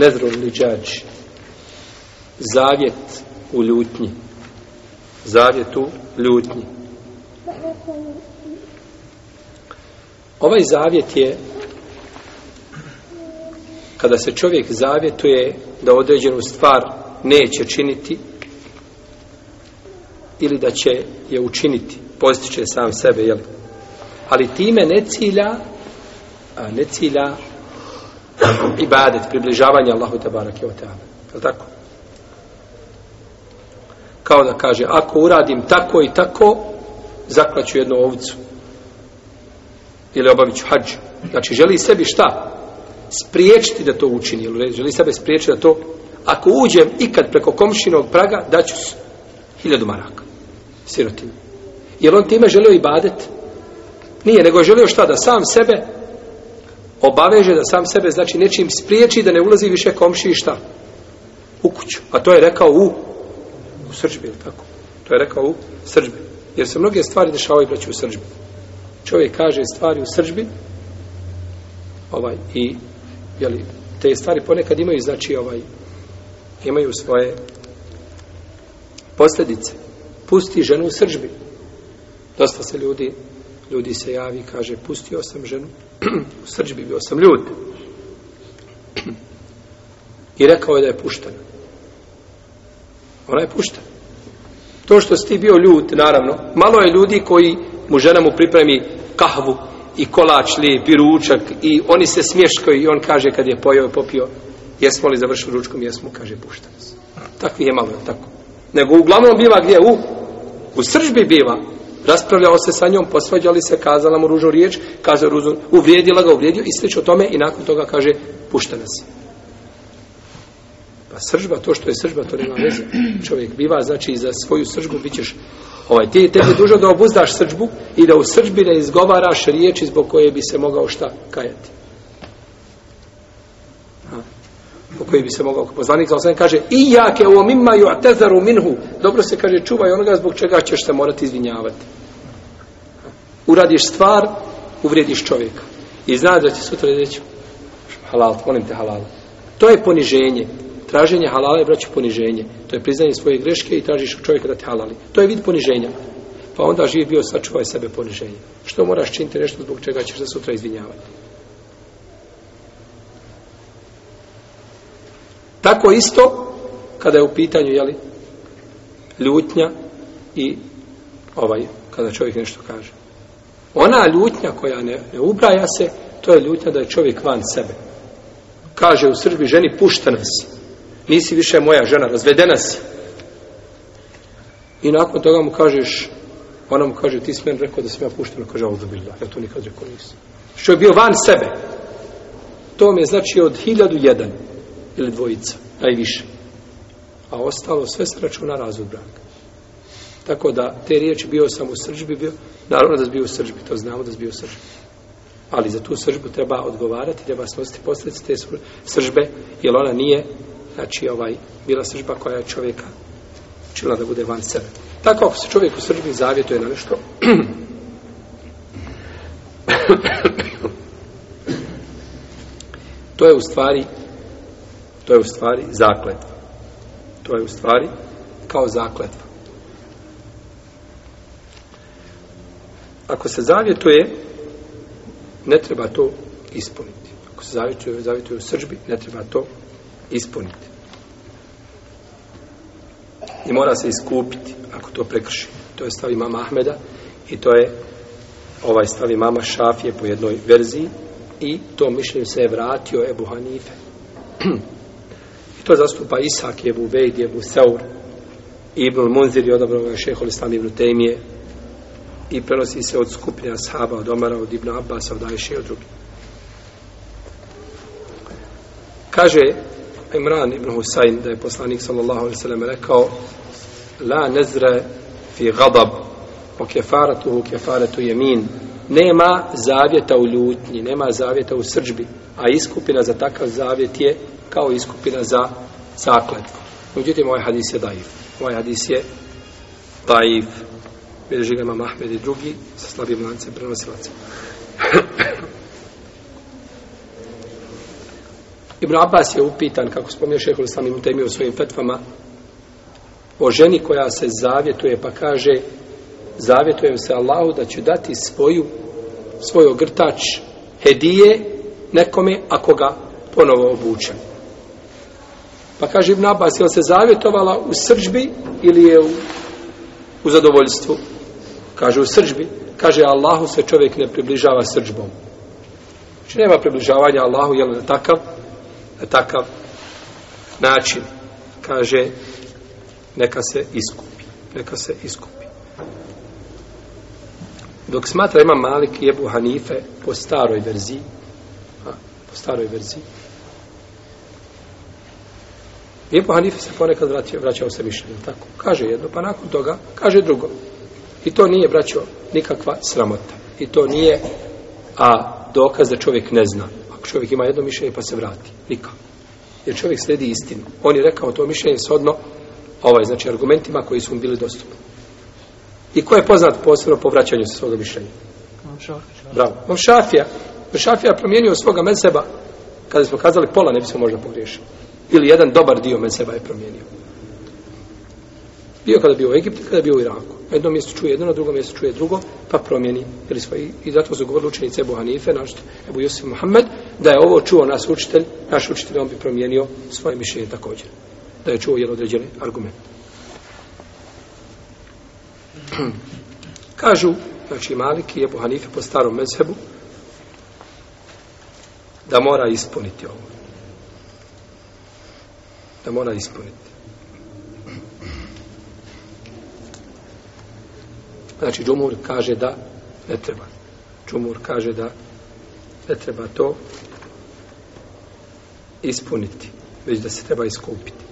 Nedrul liđađ. Zavjet u ljutnji. Zavjet u ljutnji. Ovaj zavjet je kada se čovjek zavjetuje da određenu stvar neće činiti ili da će je učiniti, postiče sam sebe, jel? Ali time ne cilja, a ne cilja ibadet, približavanje Allahu tabarak je o teana. Je tako? Kao da kaže, ako uradim tako i tako, zaklaću jednu ovcu. Ili obavit ću hađu. Znači, želi sebi šta? Spriječiti da to učini. Ili želi sebe spriječiti da to... Ako uđem ikad preko komšinog praga, daću hiljadu maraka. Sirotinu. Jer on time želio ibadet? Nije, nego želio šta? Da sam sebe obaveže da sam sebe, znači nečim spriječi da ne ulazi više komšišta u kuću. A to je rekao u, u srđbi, ili tako? To je rekao u srđbi. Jer se mnoge stvari dešavaju braći u srđbi. Čovjek kaže stvari u srđbi ovaj, i jeli, te stvari ponekad imaju znači ovaj, imaju svoje posljedice. Pusti ženu u srđbi. Dosta se ljudi ljudi se javi, kaže, pustio sam ženu, u srđbi bio sam ljud. I rekao je da je pušten. Ona je pušten. To što si ti bio ljud, naravno, malo je ljudi koji mu žena mu pripremi kahvu i kolač lijep i ručak i oni se smješkaju i on kaže kad je pojao i popio, jesmo li završili ručkom, jesmo, kaže, pušten se. Takvi je malo, tako. Nego uglavnom biva gdje? U, u srđbi biva raspravljao se sa njom, posvađali se, kazala mu ružnu riječ, kaže ružnu, uvrijedila ga, uvrijedio i sliče o tome i nakon toga kaže puštena si. Pa sržba, to što je sržba, to nema veze. Čovjek biva, znači za svoju sržbu bit ćeš, ovaj, ti te bi dužo da obuzdaš sržbu i da u sržbi ne izgovaraš riječi zbog koje bi se mogao šta kajati. Po koji bi se mogao poznanik za osam kaže i jake u omima ju atezaru minhu dobro se kaže čuvaj onoga zbog čega ćeš se morati izvinjavati uradiš stvar, uvrijediš čovjeka. I znaš da će sutra reći halal, volim te halal. To je poniženje. Traženje halala je braću poniženje. To je priznanje svoje greške i tražiš čovjeka da te halali. To je vid poniženja. Pa onda živi bio sačuvaj sebe poniženje. Što moraš činiti nešto zbog čega ćeš se sutra izvinjavati. Tako isto kada je u pitanju jeli, ljutnja i ovaj, kada čovjek nešto kaže. Ona ljutnja koja ne, ne ubraja se, to je ljutnja da je čovjek van sebe. Kaže u srbi ženi, puštena si. Nisi više moja žena, razvedena si. I nakon toga mu kažeš, ona mu kaže, ti si meni rekao da sam ja puštena. Kaže, ovdje bila, ja to nikad rekao nisam. Što je bio van sebe. To mi je znači od hiljadu jedan ili dvojica, najviše. A ostalo sve se računa razvod braka. Tako da, te riječi bio sam u sržbi, bio, naravno da si bio u sržbi, to znamo da si bio u sržbi. Ali za tu sržbu treba odgovarati, treba snositi posljedice te sržbe, jer ona nije, znači, ovaj, bila sržba koja je čovjeka učila da bude van sebe. Tako, ako se čovjek u sržbi zavjetuje na nešto, to je u stvari to je u stvari zakletva. To je u stvari kao zakletva. ako se zavjetuje, ne treba to ispuniti. Ako se zavjetuje, zavjetuje u sržbi, ne treba to ispuniti. I mora se iskupiti ako to prekrši. To je stavi mama Ahmeda i to je ovaj stavi mama Šafije po jednoj verziji i to mišljenju se je vratio Ebu Hanife. I to zastupa Isak, Ebu Vejd, Ebu Seur, Ibnul Munzir i odabrao je šeho Lislam Ibnu Temije, i prenosi se od skupina sahaba, od Omara, od Ibn Abbas, od Ajše i od drugih. Kaže Imran ibn Husayn da je poslanik sallallahu alaihi sallam rekao La nezre fi gadab o kefaratu u kefaratu jemin Nema zavjeta u ljutnji, nema zavjeta u srđbi, a iskupina za takav zavjet je kao iskupina za zakled. Uđutim, ovaj hadis je daiv. Ovaj hadis je daiv bilježi ga imam Ahmed i drugi sa slabim lancem prenosilaca. Ibn Abbas je upitan, kako spominje šehol sam im temio u svojim fetvama, o ženi koja se zavjetuje, pa kaže, zavjetujem se Allahu da ću dati svoju, svoj ogrtač hedije nekome ako ga ponovo obučem. Pa kaže Ibn Abbas, je li se zavjetovala u srđbi ili je u, u zadovoljstvu? Kaže u srđbi, kaže Allahu se čovjek ne približava srđbom. Znači nema približavanja Allahu, jel na takav, na takav način. Kaže, neka se iskupi, neka se iskupi. Dok smatra ima Malik i Ebu Hanife po staroj verziji, a, po staroj verziji, Jebu Hanife se ponekad vraća, vraća u sve mišljenje, tako? Kaže jedno, pa nakon toga kaže drugo. I to nije, braćo, nikakva sramota. I to nije a dokaz da čovjek ne zna. Ako čovjek ima jedno mišljenje pa se vrati. Nikak. Jer čovjek sledi istinu. On je rekao to mišljenje sodno ovaj, znači argumentima koji su mu bili dostupni. I ko je poznat posebno po vraćanju sa svoga mišljenja? Bravo. Mom Šafija. Šafija promijenio svoga medseba. Kada smo kazali pola, ne bismo možda pogriješili. Ili jedan dobar dio medseba je promijenio. Bio kada bio u Egiptu, kada bio u Iraku. Na jednom mjestu čuje jedno, na drugom mjestu čuje drugo, pa promijeni. Ili svoji, I zato su govorili učenici Ebu Hanife, naš, Ebu Josef Muhammed, da je ovo čuo nas učitelj, naš učitelj, on bi promijenio svoje mišljenje također. Da je čuo jedan određeni argument. Kažu, znači Malik i Ebu Hanife po starom mezhebu, da mora ispuniti ovo. Da mora ispuniti. Znači, džumur kaže da ne treba. Džumur kaže da ne treba to ispuniti, već da se treba iskupiti.